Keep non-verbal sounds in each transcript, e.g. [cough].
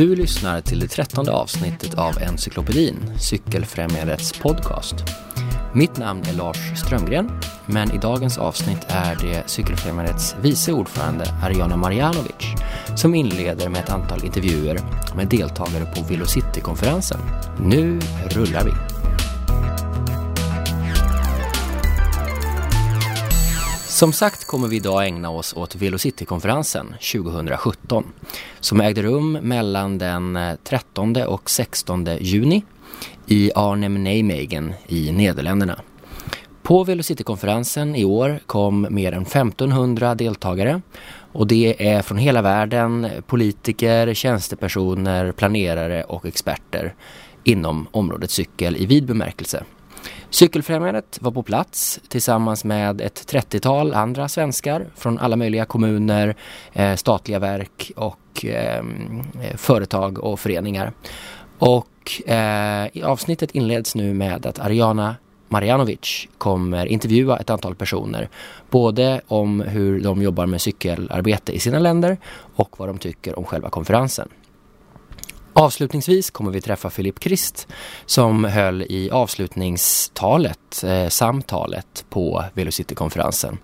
Du lyssnar till det trettonde avsnittet av Encyklopedin, Cykelfrämjandets podcast. Mitt namn är Lars Strömgren, men i dagens avsnitt är det Cykelfrämjandets vice ordförande Ariana Marjanovic som inleder med ett antal intervjuer med deltagare på Velocity-konferensen. Nu rullar vi! Som sagt kommer vi idag ägna oss åt Velocity-konferensen 2017 som ägde rum mellan den eh, 13 och 16 juni i Arnhem-Nijmegen i Nederländerna. På Velocity-konferensen i år kom mer än 1500 deltagare och det är från hela världen politiker, tjänstepersoner, planerare och experter inom området cykel i vid bemärkelse. Cykelfrämjandet var på plats tillsammans med ett 30-tal andra svenskar från alla möjliga kommuner, eh, statliga verk och ehm, eh, företag och föreningar. Och eh, avsnittet inleds nu med att Ariana Marjanovic kommer intervjua ett antal personer. Både om hur de jobbar med cykelarbete i sina länder och vad de tycker om själva konferensen. Avslutningsvis kommer vi träffa Filip Krist som höll i avslutningstalet, eh, samtalet på Velocity-konferensen.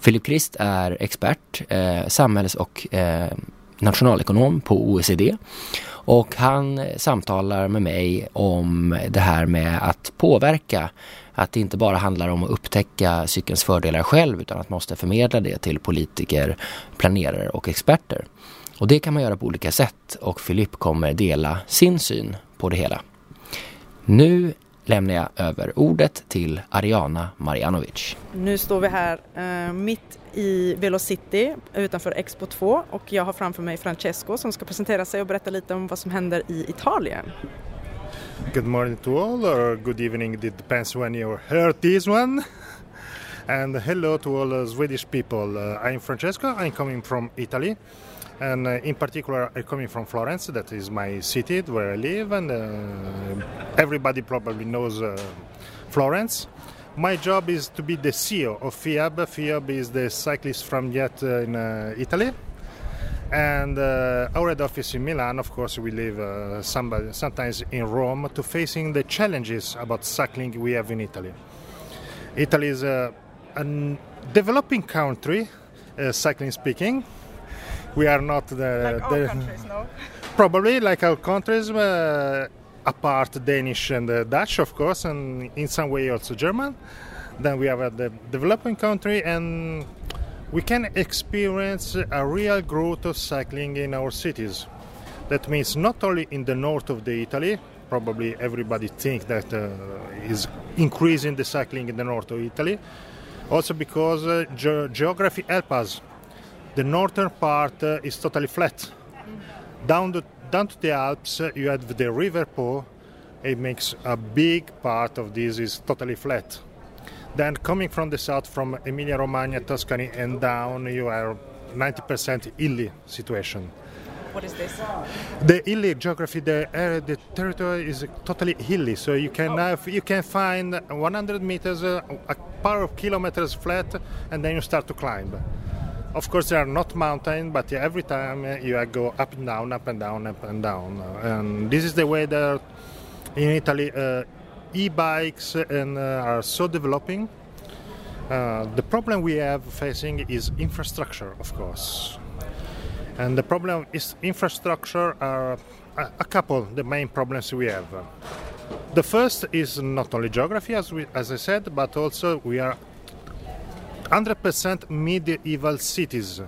Filip Krist är expert, eh, samhälls- och eh, nationalekonom på OECD och han samtalar med mig om det här med att påverka att det inte bara handlar om att upptäcka cykelns fördelar själv utan att man måste förmedla det till politiker, planerare och experter. Och det kan man göra på olika sätt och Filip kommer dela sin syn på det hela. Nu lämnar jag över ordet till Ariana Marjanovic. Nu står vi här eh, mitt i Velocity utanför Expo 2 och jag har framför mig Francesco som ska presentera sig och berätta lite om vad som händer i Italien. Good morning to all or good evening, it depends when you heard this one. And hello to all Swedish people. Uh, I'm Francesco, I'm coming from Italy. And uh, in particular I'm coming from Florence that is my city where I live and uh, everybody probably knows uh, Florence. My job is to be the CEO of FIAB. FIAB is the cyclist from Jet uh, in uh, Italy. And uh, our head office in Milan of course we live somebody, sometimes in Rome to facing the challenges about cycling we have in Italy. Italy is a, a developing country cycling speaking we are not the, like the countries, no? [laughs] probably like our countries uh, apart Danish and uh, Dutch of course and in some way also German. Then we have a the developing country and we can experience a real growth of cycling in our cities. That means not only in the north of the Italy probably everybody think that uh, is increasing the cycling in the north of Italy also because uh, ge- geography helps us the northern part uh, is totally flat. Down, the, down to the Alps, uh, you have the river Po. It makes a big part of this is totally flat. Then coming from the south, from Emilia-Romagna, Tuscany, and down, you are 90% hilly situation. What is this? The hilly geography, the area, the territory is totally hilly, so you can Oh. have, you can find 100 meters, uh, a part of kilometers flat, and then you start to climb. Of course, they are not mountain, but every time uh, you go up and down, up and down, up and down. And this is the way that in Italy uh, e-bikes and, uh, are so developing. Uh, the problem we have facing is infrastructure, of course. And the problem is infrastructure are a, a couple the main problems we have. The first is not only geography, as, we, as I said, but also we are 100% medieval cities.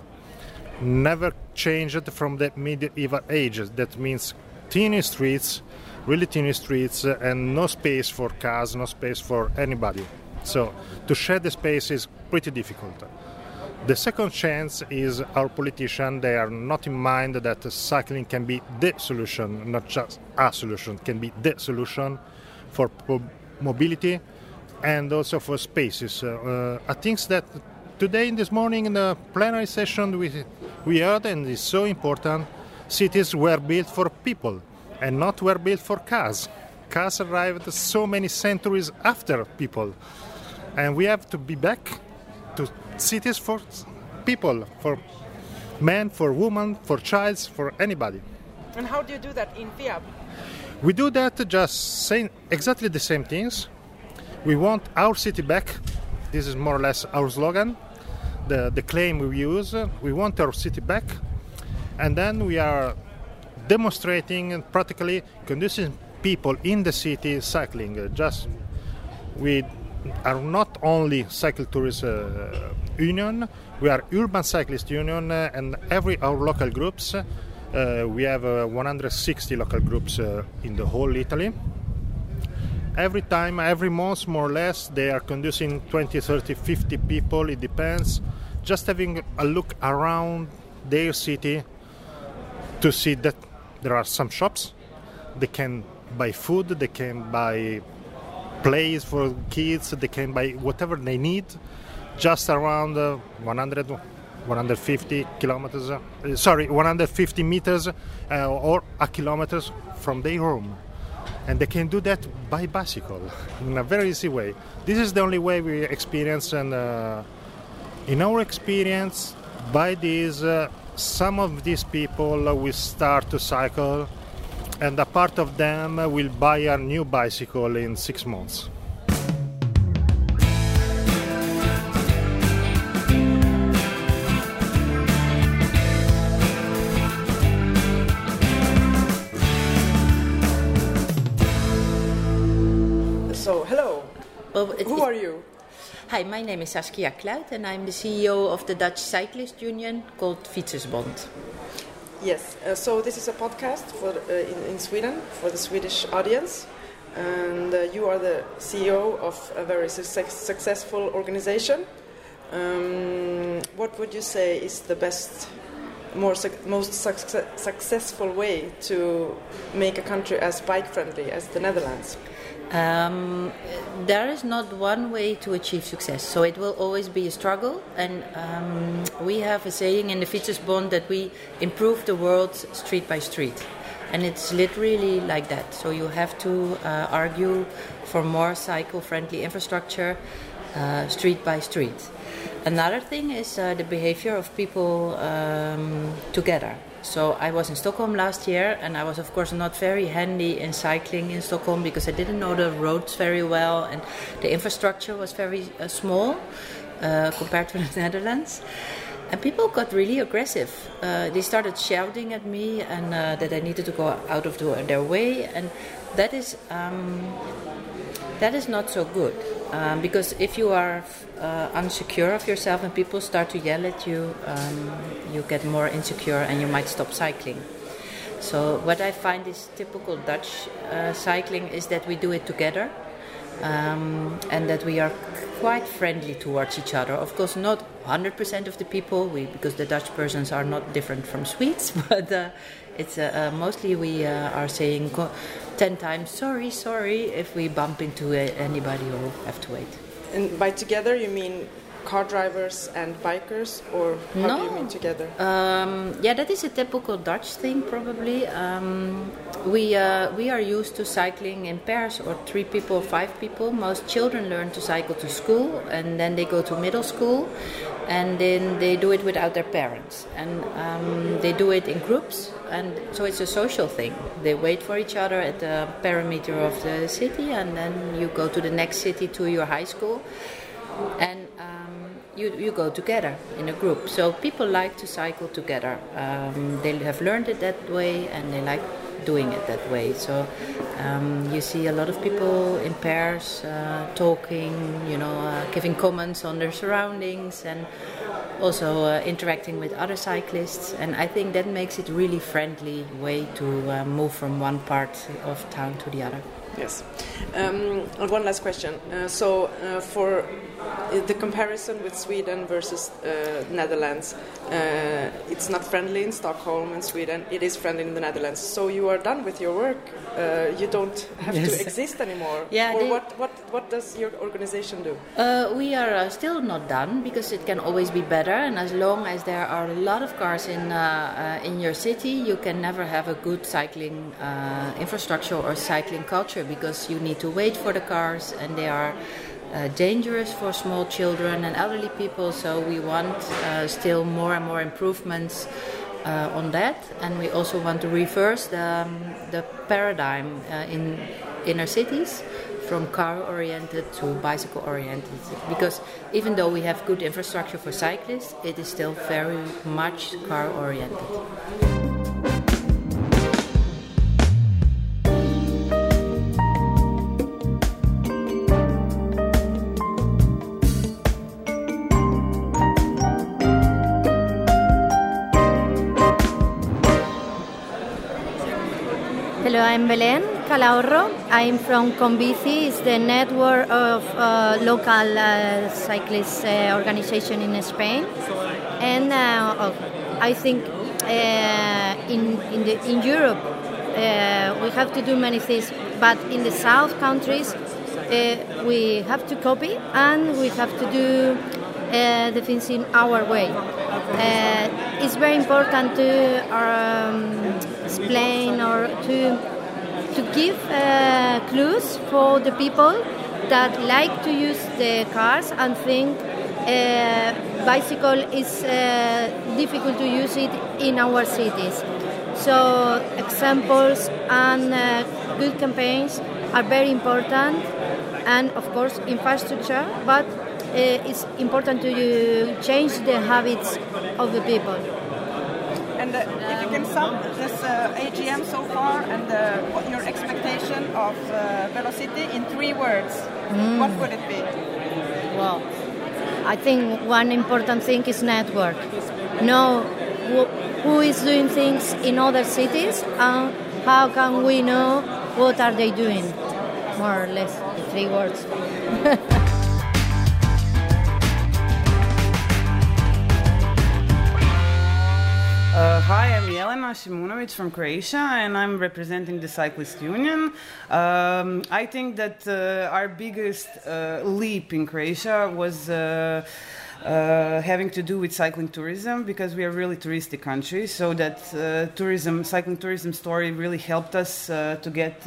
Never changed from the medieval ages. That means teeny streets really teeny streets uh, and no space for cars no space for anybody. So to share the space is pretty difficult. The second chance is our politicians they are not in mind that cycling can be the solution not just a solution can be the solution for mobility and also for spaces. Uh, I think that today, in this morning, in the plenary session, we, we heard, and it's so important, cities were built for people and not were built for cars. Cars arrived so many centuries after people, and we have to be back to cities for people, for men, for women, for childs, for anybody. And how do you do that in FIAB? We do that just saying exactly the same things. We want our city back. This is more or less our slogan, the, the claim we use. We want our city back. And then we are demonstrating and practically conducing people in the city cycling. Just we are not only cycle tourist uh, union, we are urban cyclist union, uh, and every our local groups. Uh, we have uh, 160 local groups uh, in the whole Italy. Every time, every month, more or less, they are conducing 20, 30, 50 people. It depends. Just having a look around their city to see that there are some shops. They can buy food. They can buy plays for kids. They can buy whatever they need, just around uh, 100, 150 kilometers. Uh, sorry, 150 meters uh, or a kilometer from their home, and they can do that by bicycle [laughs] in a very easy way. This is the only way we experience, and uh, in our experience, by this, uh, some of these people will start to cycle and a part of them will buy a new bicycle in six months. Hi, my name is Saskia Kluit and I'm the CEO of the Dutch Cyclist Union called Fietsersbond. Yes. Uh, so this is a podcast for uh, in, in Sweden for the Swedish audience, and uh, you are the CEO of a very success, successful organization. Um, what would you say is the best, more suc most success, successful way to make a country as bike friendly as the Netherlands? Um, there is not one way to achieve success, so it will always be a struggle. And um, we have a saying in the Fietsersbond that we improve the world street by street. And it's literally like that. So you have to uh, argue for more cycle friendly infrastructure uh, street by street. Another thing is uh, the behavior of people um, together. So I was in Stockholm last year, and I was of course not very handy in cycling in Stockholm because I didn't know the roads very well, and the infrastructure was very uh, small uh, compared to [laughs] the Netherlands. And people got really aggressive. Uh, they started shouting at me and uh, that I needed to go out of the, their way, and that is um, that is not so good um, because if you are uh, unsecure of yourself and people start to yell at you, um, you get more insecure and you might stop cycling. So what I find is typical Dutch uh, cycling is that we do it together. Um, and that we are quite friendly towards each other. Of course, not 100% of the people, we, because the Dutch persons are not different from Swedes, [laughs] but uh, it's uh, uh, mostly we uh, are saying co- 10 times sorry, sorry if we bump into uh, anybody or have to wait. And by together, you mean car drivers and bikers, or how do you No. mean together? Um, yeah, that is a typical Dutch thing, probably. Um, we uh, we are used to cycling in pairs, or three people, or five people. Most children learn to cycle to school, and then they go to middle school, and then they do it without their parents, and um, they do it in groups, and so it's a social thing. They wait for each other at the perimeter of the city, and then you go to the next city to your high school, and um, you, you go together in a group. So people like to cycle together. Um, they have learned it that way and they like doing it that way. So um, you see a lot of people in pairs uh, talking, you know, uh, giving comments on their surroundings and also uh, interacting with other cyclists. And I think that makes it really friendly way to uh, move from one part of town to the other. Yes. Um, one last question. Uh, so, uh, for uh, the comparison with Sweden versus uh, Netherlands, uh, it's not friendly in Stockholm and Sweden. It is friendly in the Netherlands. So you are done with your work. Uh, you don't have Yes. to exist anymore. Yeah, Or they- what, what what does your organization do? Uh, we are uh, still not done because it can always be better, and as long as there are a lot of cars in uh, uh, in your city, you can never have a good cycling uh, infrastructure or cycling culture because you need to wait for the cars, and they are. Uh, dangerous for small children and elderly people, so we want uh, still more and more improvements uh, on that, and we also want to reverse the, um, the paradigm uh, in inner cities from car oriented to bicycle oriented. Because even though we have good infrastructure for cyclists, it is still very much car Belen Calahorro. I'm from Conbici, it's the network of uh, local uh, cyclist uh, organization in Spain. And oh, I think uh, in, in, the, in Europe uh, we have to do many things, but in the south countries we have to copy and we have to do the things in our way. it's very important to um, explain or to to give uh, clues for the people that like to use the cars and think uh, bicycle is uh, difficult to use it in our cities. So examples and uh, good campaigns are very important, and of course infrastructure, but uh, it's important to change the habits of the people. And uh, if you can sum this uh, AGM so far and uh, what your expectation of uh, Velocity in three words, mm. what would it be? Well, I think one important thing is network. Know who is doing things in other cities and how can we know what are they doing, more or less, three words. [laughs] Shimunovic from Croatia, and I'm representing the Cyclist Union. Um, I think that uh, our biggest uh, leap in Croatia was. Uh, uh, having to do with cycling tourism because we are really touristic country. So that uh, tourism, cycling tourism story really helped us uh, to get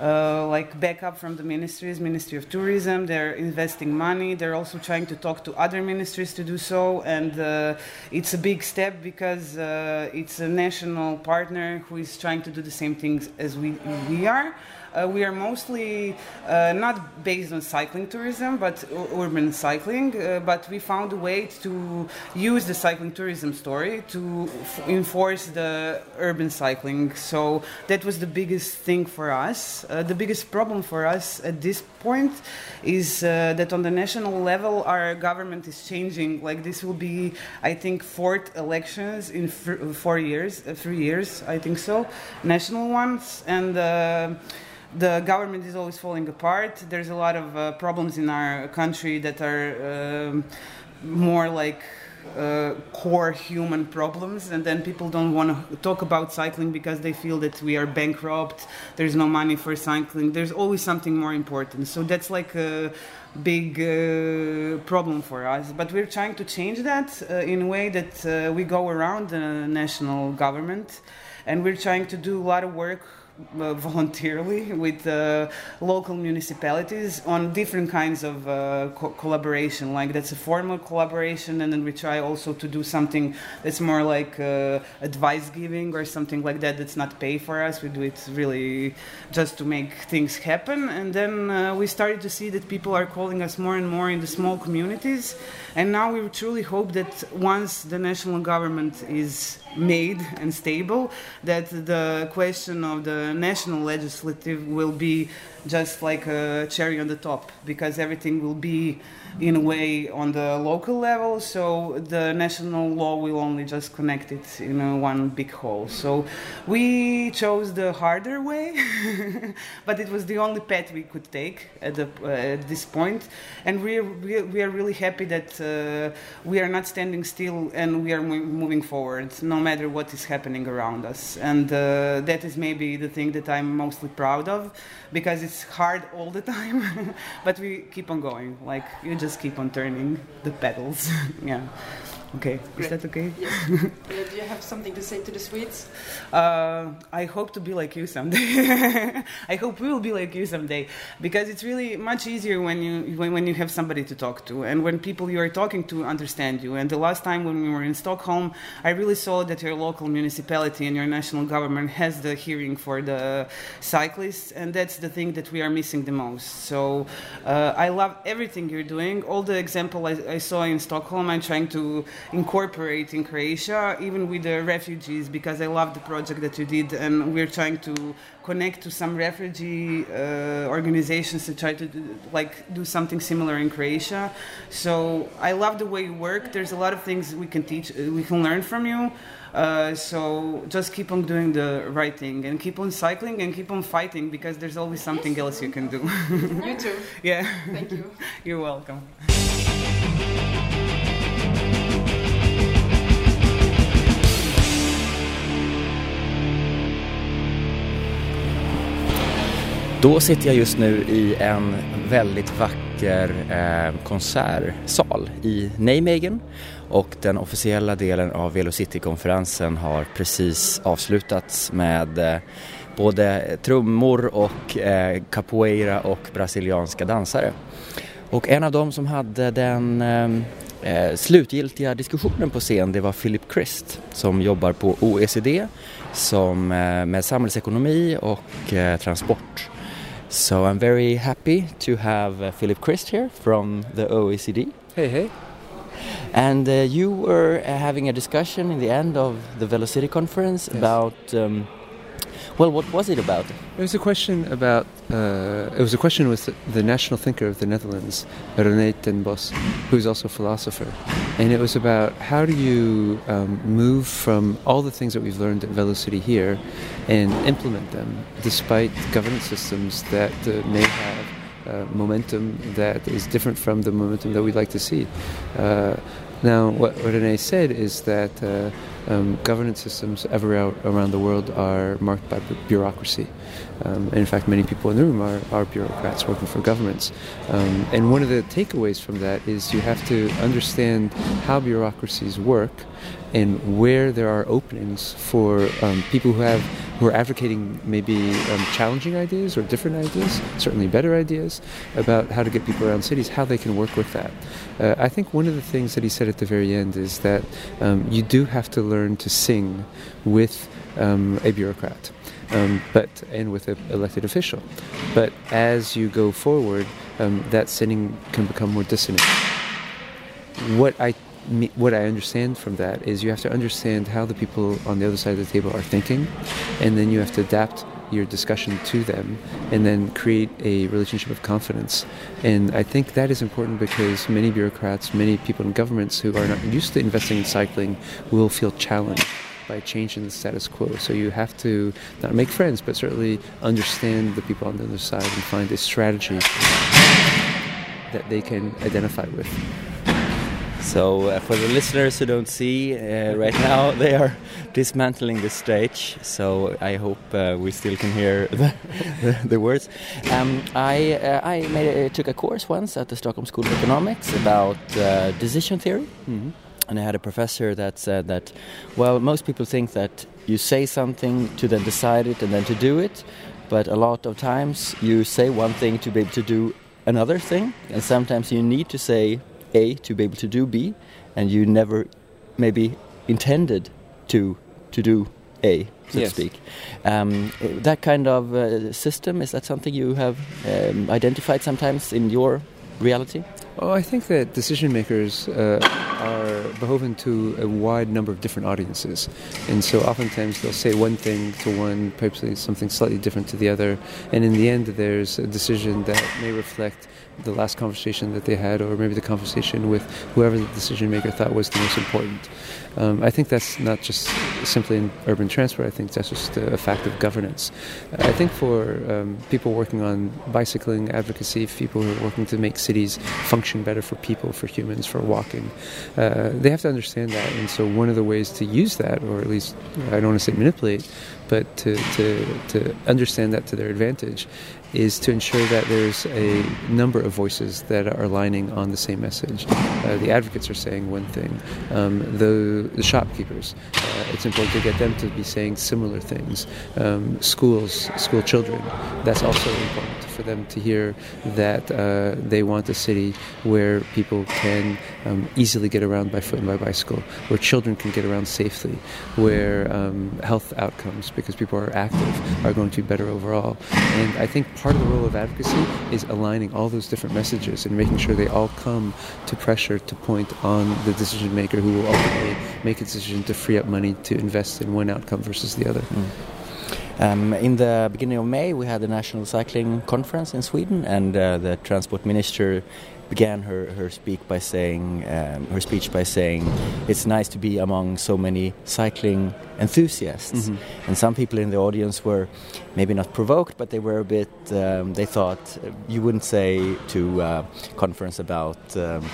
uh, like backup from the ministries, Ministry of Tourism. They're investing money. They're also trying to talk to other ministries to do so, and uh, it's a big step because uh, it's a national partner who is trying to do the same things as we we are. Uh, we are mostly uh, not based on cycling tourism, but urban cycling. Uh, but we found a way to use the cycling tourism story to f- enforce the urban cycling. So that was the biggest thing for us. Uh, the biggest problem for us at this point is uh, that on the national level, our government is changing. Like this will be, I think, fourth elections in four years, uh, three years, I think so, national ones, and the government is always falling apart. There's a lot of uh, problems in our country that are um, more like uh, core human problems, and then people don't want to talk about cycling because they feel that we are bankrupt. There's no money for cycling. There's always something more important. So that's like a big uh, problem for us. But we're trying to change that uh, in a way that uh, we go around the national government, and we're trying to do a lot of work uh, [laughs] voluntarily with uh, local municipalities on different kinds of uh, co- collaboration. Like that's a formal collaboration, and then we try also to do something that's more like uh, advice giving or something like that. That's not pay for us. We do it really just to make things happen. And then uh, we started to see that people are calling us more and more in the small communities. And now we truly hope that once the national government is made and stable, that the question of the national legislative will be just like a cherry on the top because everything will be in a way on the local level so the national law will only just connect it in a one big whole so we chose the harder way [laughs] but it was the only path we could take at, the, uh, at this point. And we, we, we are really happy that uh, we are not standing still and we are moving forward no matter what is happening around us. And uh, that is maybe the thing that i'm mostly proud of because it's hard all the time, [laughs] but we keep on going. Like you just keep on turning the pedals. [laughs] yeah. Okay, Great. is that okay? Yes. [laughs] Uh, do you have something to say to the Swedes? Uh, I hope to be like you someday. [laughs] I hope we will be like you someday because it's really much easier when you when, when you have somebody to talk to and when people you are talking to understand you. And the last time when we were in Stockholm, I really saw that your local municipality and your national government has the hearing for the cyclists, and that's the thing that we are missing the most. So uh, I love everything you're doing. All the example I, I saw in Stockholm, I'm trying to incorporate in Croatia, even with the refugees, because I love the project that you did, and we're trying to connect to some refugee uh, organizations to try to do, like do something similar in Croatia. So I love the way you work. There's a lot of things we can teach, uh, we can learn from you. Uh, so just keep on doing the right thing and keep on cycling and keep on fighting because there's always something else you can do. You too. [laughs] yeah. Thank you. [laughs] You're welcome. Då sitter jag just nu i en väldigt vacker eh, konsertsal i Nijmegen och den officiella delen av Velocity-konferensen har precis avslutats med eh, både trummor och eh, capoeira och brasilianska dansare. Och en av dem som hade den eh, eh slutgiltiga diskussionen på scen det var Philip Christ som jobbar på OECD som, eh, med samhällsekonomi och eh, transport. So I'm very happy to have uh, Philippe Crist here from the OECD. Hey, hey. And uh, you were uh, having a discussion in the end of the Velocity conference Yes. about, um, well, what was it about? It was a question about. Uh, it was a question with the, the national thinker of the Netherlands, René ten Bos, who's also a philosopher, and it was about how do you um, move from all the things that we've learned at Velocity here, and implement them, despite governance systems that uh, may have. Uh, momentum that is different from the momentum that we'd like to see. Uh, now, what, Rene said is that uh, um, governance systems everywhere around the world are marked by bureaucracy. Um, and in fact, many people in the room are, are bureaucrats working for governments. Um, and one of the takeaways from that is you have to understand how bureaucracies work and where there are openings for um, people who have who are advocating maybe um, challenging ideas or different ideas, certainly better ideas about how to get people around cities, how they can work with that. Uh, I think one of the things that he said at the very end is that um, you do have to learn to sing with um, a bureaucrat. Um, but and with an elected official, but as you go forward, um, that singing can become more dissonant. What I what I understand from that is you have to understand how the people on the other side of the table are thinking, and then you have to adapt your discussion to them, and then create a relationship of confidence. And I think that is important because many bureaucrats, many people in governments who are not used to investing in cycling, will feel challenged by changing the status quo. So you have to not make friends, but certainly understand the people on the other side and find a strategy that they can identify with. So uh, for the listeners who don't see uh, right [laughs] now, they are dismantling the stage. So I hope uh, we still can hear the, [laughs] the, the words. Um, I uh, I made took a course once at the Stockholm School of Economics about uh, decision theory. Mhm. And I had a professor that said that, well, most people think that you say something to then decide it and then to do it, but a lot of times you say one thing to be able to do another thing, and sometimes you need to say A to be able to do B, and you never maybe intended to to do A, so Yes. to speak. Um, that kind of uh, system is that something you have um, identified sometimes in your reality? Oh, I think that decision makers uh, are beholden to a wide number of different audiences. And so oftentimes they'll say one thing to one, perhaps something slightly different to the other. And in the end, there's a decision that may reflect the last conversation that they had, or maybe the conversation with whoever the decision maker thought was the most important. Um, I think that's not just simply in urban transport, I think that's just a, fact of governance. I think for um, people working on bicycling advocacy, people who are working to make cities function better for people, for humans, for walking, uh, they have to understand that. And so, one of the ways to use that, or at least I don't want to say manipulate, but to, to, to understand that to their advantage is to ensure that there's a number of voices that are aligning on the same message. Uh, the advocates are saying one thing, um, the, the, shopkeepers, uh, it's important to get them to be saying similar things. Um, schools, school children, that's also important for them to hear that uh, they want a city where people can um, easily get around by foot and by bicycle, where children can get around safely, where um, health outcomes, because people are active, are going to be better overall. And I think part of the role of advocacy is aligning all those different messages and making sure they all come to pressure to point on the decision maker who will ultimately make a decision to free up money to invest in one outcome versus the other. Mm. Um, in the beginning of May, we had the National Cycling Conference in Sweden, and uh, the Transport Minister began her, her speak by saying um, her speech by saying it's nice to be among so many cycling enthusiasts mm-hmm. and some people in the audience were maybe not provoked but they were a bit um, they thought uh, you wouldn't say to a conference about um,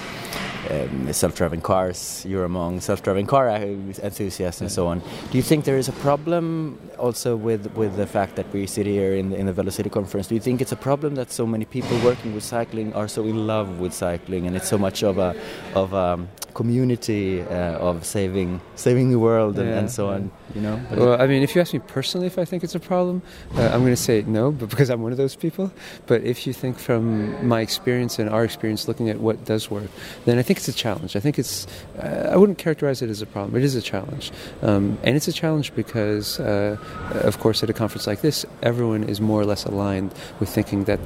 um, self-driving cars. You're among self-driving car enthusiasts and so on. Do you think there is a problem also with with the fact that we sit here in the, in the Velocity conference? Do you think it's a problem that so many people working with cycling are so in love with cycling and it's so much of a of a community uh, of saving saving the world and, yeah, and so on? You know. Well, I mean, if you ask me personally if I think it's a problem, uh, I'm going to say no, but [laughs] because I'm one of those people. But if you think from my experience and our experience looking at what does work, then I think it's a challenge. I think it's, uh, I wouldn't characterize it as a problem. It is a challenge. Um, and it's a challenge because, uh, of course, at a conference like this, everyone is more or less aligned with thinking that,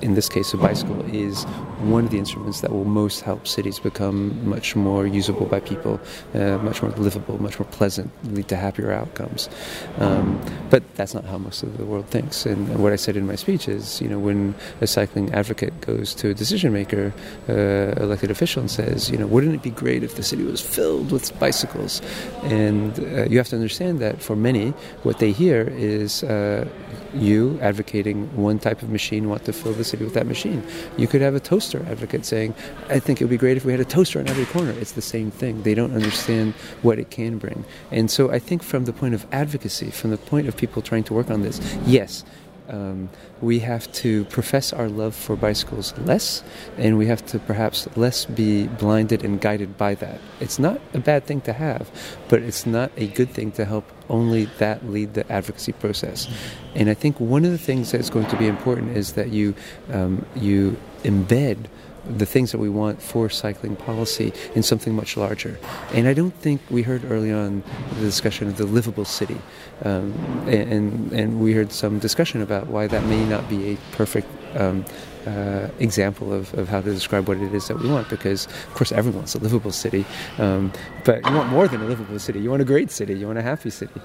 in this case, a bicycle is one of the instruments that will most help cities become much more usable by people, uh, much more livable, much more pleasant, lead to happier outcomes. Um, but that's not how most of the world thinks. And what I said in my speech is, you know, when a cycling advocate goes to a decision maker, uh, elected official, and says, you know, wouldn't it be great if the city was filled with bicycles? And uh, you have to understand that for many, what they hear is uh, you advocating one type of machine, want to fill the city with that machine. You could have a toaster advocate saying, I think it would be great if we had a toaster on every corner. It's the same thing. They don't understand what it can bring. And so I think from the point of advocacy, from the point of people trying to work on this, yes, um, we have to profess our love for bicycles less, and we have to perhaps less be blinded and guided by that. It's not a bad thing to have, but it's not a good thing to help only that lead the advocacy process. And I think one of the things that's going to be important is that you um, you embed the things that we want for cycling policy in something much larger. And I don't think we heard early on the discussion of the livable city, um, and and we heard some discussion about why that may not be a perfect. Um, uh, example of, of how to describe what it is that we want because of course everyone wants a livable city um, but you want more than a livable city you want a great city you want a happy city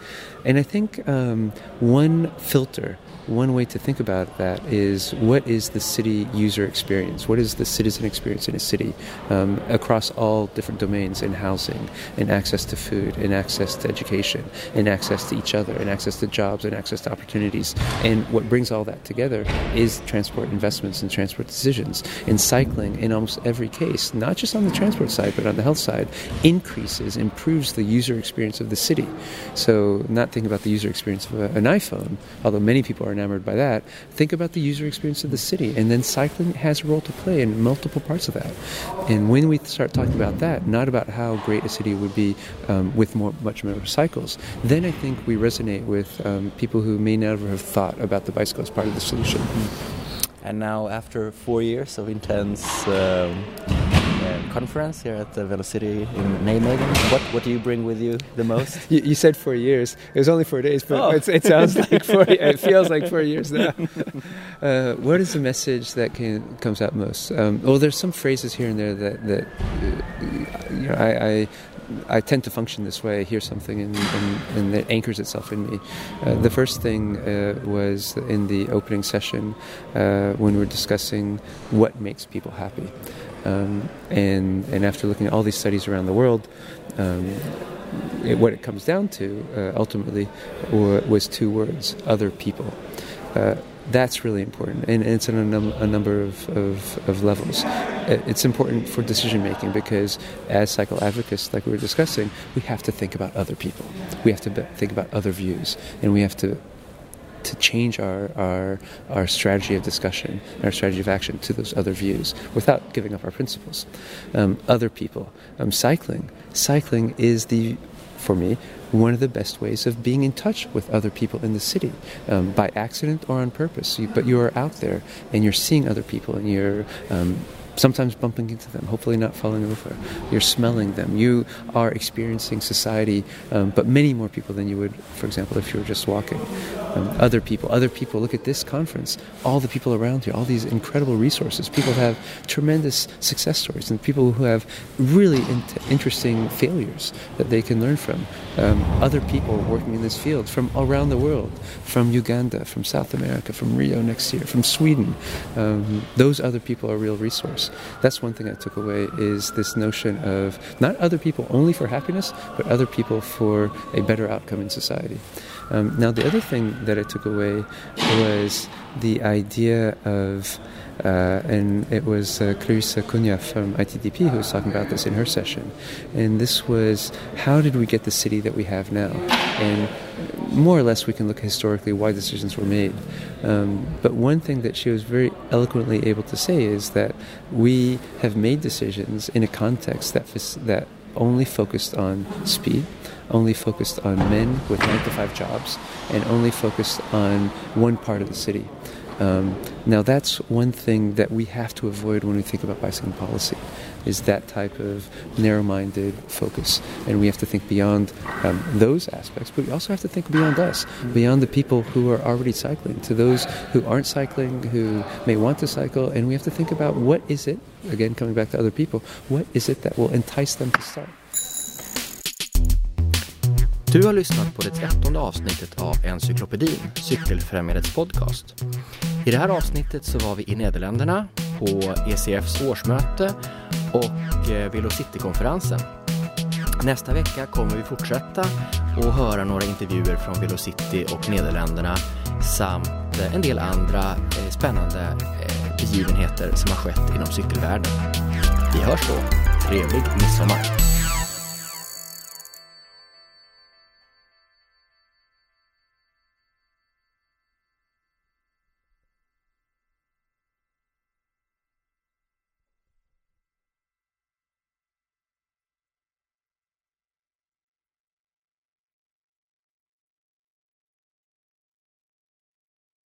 and i think um, one filter one way to think about that is what is the city user experience? What is the citizen experience in a city um, across all different domains in housing, in access to food, in access to education, in access to each other, in access to jobs, in access to opportunities. And what brings all that together is transport investments and transport decisions. In cycling, in almost every case, not just on the transport side, but on the health side, increases, improves the user experience of the city. So, not thinking about the user experience of a, an iPhone, although many people are enamored by that, think about the user experience of the city. And then cycling has a role to play in multiple parts of that. And when we start talking about that, not about how great a city would be um, with more, much more cycles, then I think we resonate with um, people who may never have thought about the bicycle as part of the solution. And now, after four years of intense um, conference here at the Velocity in Nijmegen. What what do you bring with you the most? [laughs] you, you, said four years. It was only four days, but oh. it sounds [laughs] like four. It feels like four years now. Uh, what is the message that can, comes out most? Um, well, there's some phrases here and there that that uh, you know I, I I tend to function this way. I hear something and, and, and it anchors itself in me. Uh, the first thing uh, was in the opening session uh, when we were discussing what makes people happy. Um, and, and after looking at all these studies around the world, um, it, what it comes down to uh, ultimately was two words other people. Uh, that's really important, and it's on a, num- a number of, of, of, levels. It's important for decision making because, as cycle advocates, like we were discussing, we have to think about other people. We have to be- think about other views, and we have to to change our, our, our strategy of discussion our strategy of action to those other views without giving up our principles. Um, other people. Um, cycling. Cycling is the, for me, one of the best ways of being in touch with other people in the city um, by accident or on purpose. You, but you are out there and you're seeing other people and you're um, sometimes bumping into them, hopefully not falling over. You're smelling them. You are experiencing society, um, but many more people than you would, for example, if you were just walking. Um, other people, other people. Look at this conference. All the people around here, all these incredible resources. People have tremendous success stories, and people who have really in- interesting failures that they can learn from. Um, other people working in this field from around the world, from Uganda, from South America, from Rio next year, from Sweden. Um, those other people are real That's one thing I took away is this notion of not other people only for happiness, but other people for a better outcome in society. Um, now, the other thing that I took away was the idea of uh, and it was uh, Clarissa Cunha from ITDP who was talking about this in her session. And this was how did we get the city that we have now? And more or less, we can look historically why decisions were made. Um, but one thing that she was very eloquently able to say is that we have made decisions in a context that that only focused on speed, only focused on men with nine to five jobs, and only focused on one part of the city. Um, now, that's one thing that we have to avoid when we think about bicycling policy, is that type of narrow-minded focus, and we have to think beyond um, those aspects. But we also have to think beyond us, beyond the people who are already cycling, to those who aren't cycling, who may want to cycle, and we have to think about what is it. Again, coming back to other people, what is it that will entice them to start? Du har lyssnat på det trettonde avsnittet av Encyklopedin, Cykelfrämjandets podcast. I det här avsnittet så var vi i Nederländerna på ECFs årsmöte och eh, Velocity-konferensen. Nästa vecka kommer vi fortsätta och höra några intervjuer från Velocity och Nederländerna samt eh, en del andra eh, spännande begivenheter som har skett inom cykelvärlden. Vi hörs då. Trevlig midsommar!